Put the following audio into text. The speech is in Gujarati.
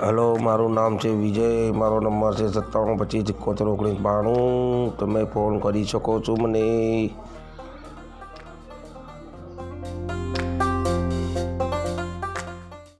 હલો, મારું નામ છે વિજય, મારો નંબર છે સત્તાણું પચીસ એકોતેર ઓગણીસ બાણું. તમે ફોન કરી શકો છો મને.